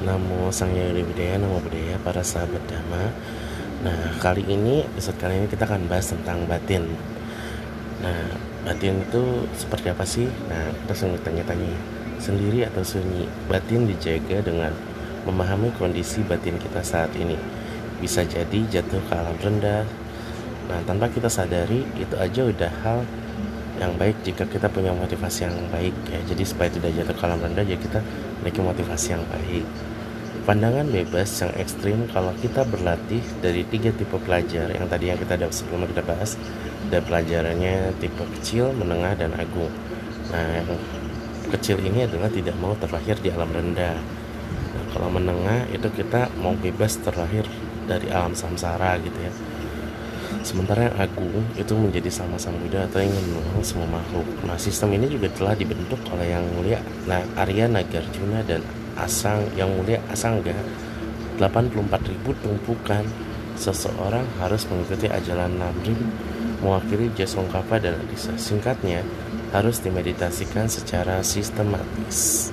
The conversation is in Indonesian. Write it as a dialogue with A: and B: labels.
A: Namo Sang Budaya, Namo Budaya, para sahabat Dhamma. Nah, kali ini, episode kali ini kita akan bahas tentang batin. Nah, batin itu seperti apa sih? Nah, kita langsung tanya-tanya Sendiri atau sunyi, batin dijaga dengan memahami kondisi batin kita saat ini. Bisa jadi jatuh ke alam rendah. Nah, tanpa kita sadari, itu aja udah hal yang baik jika kita punya motivasi yang baik ya. Jadi supaya tidak jatuh ke alam rendah ya kita memiliki motivasi yang baik pandangan bebas yang ekstrim kalau kita berlatih dari tiga tipe pelajar. Yang tadi yang kita ada sebelumnya kita bahas ada pelajarannya tipe kecil menengah dan agung. Nah yang kecil ini adalah tidak mau terlahir di alam rendah. Nah, kalau menengah itu kita mau bebas terlahir dari alam samsara gitu ya. Sementara yang agung itu menjadi sama sang Buddha atau yang menolong semua makhluk. Nah, sistem ini juga telah dibentuk oleh yang mulia nah, Arya Nagarjuna dan Asang yang mulia Asangga. 84 ribu tumpukan seseorang harus mengikuti ajaran Namrim mewakili Jasongkapa dan Adisa. Singkatnya, harus dimeditasikan secara sistematis.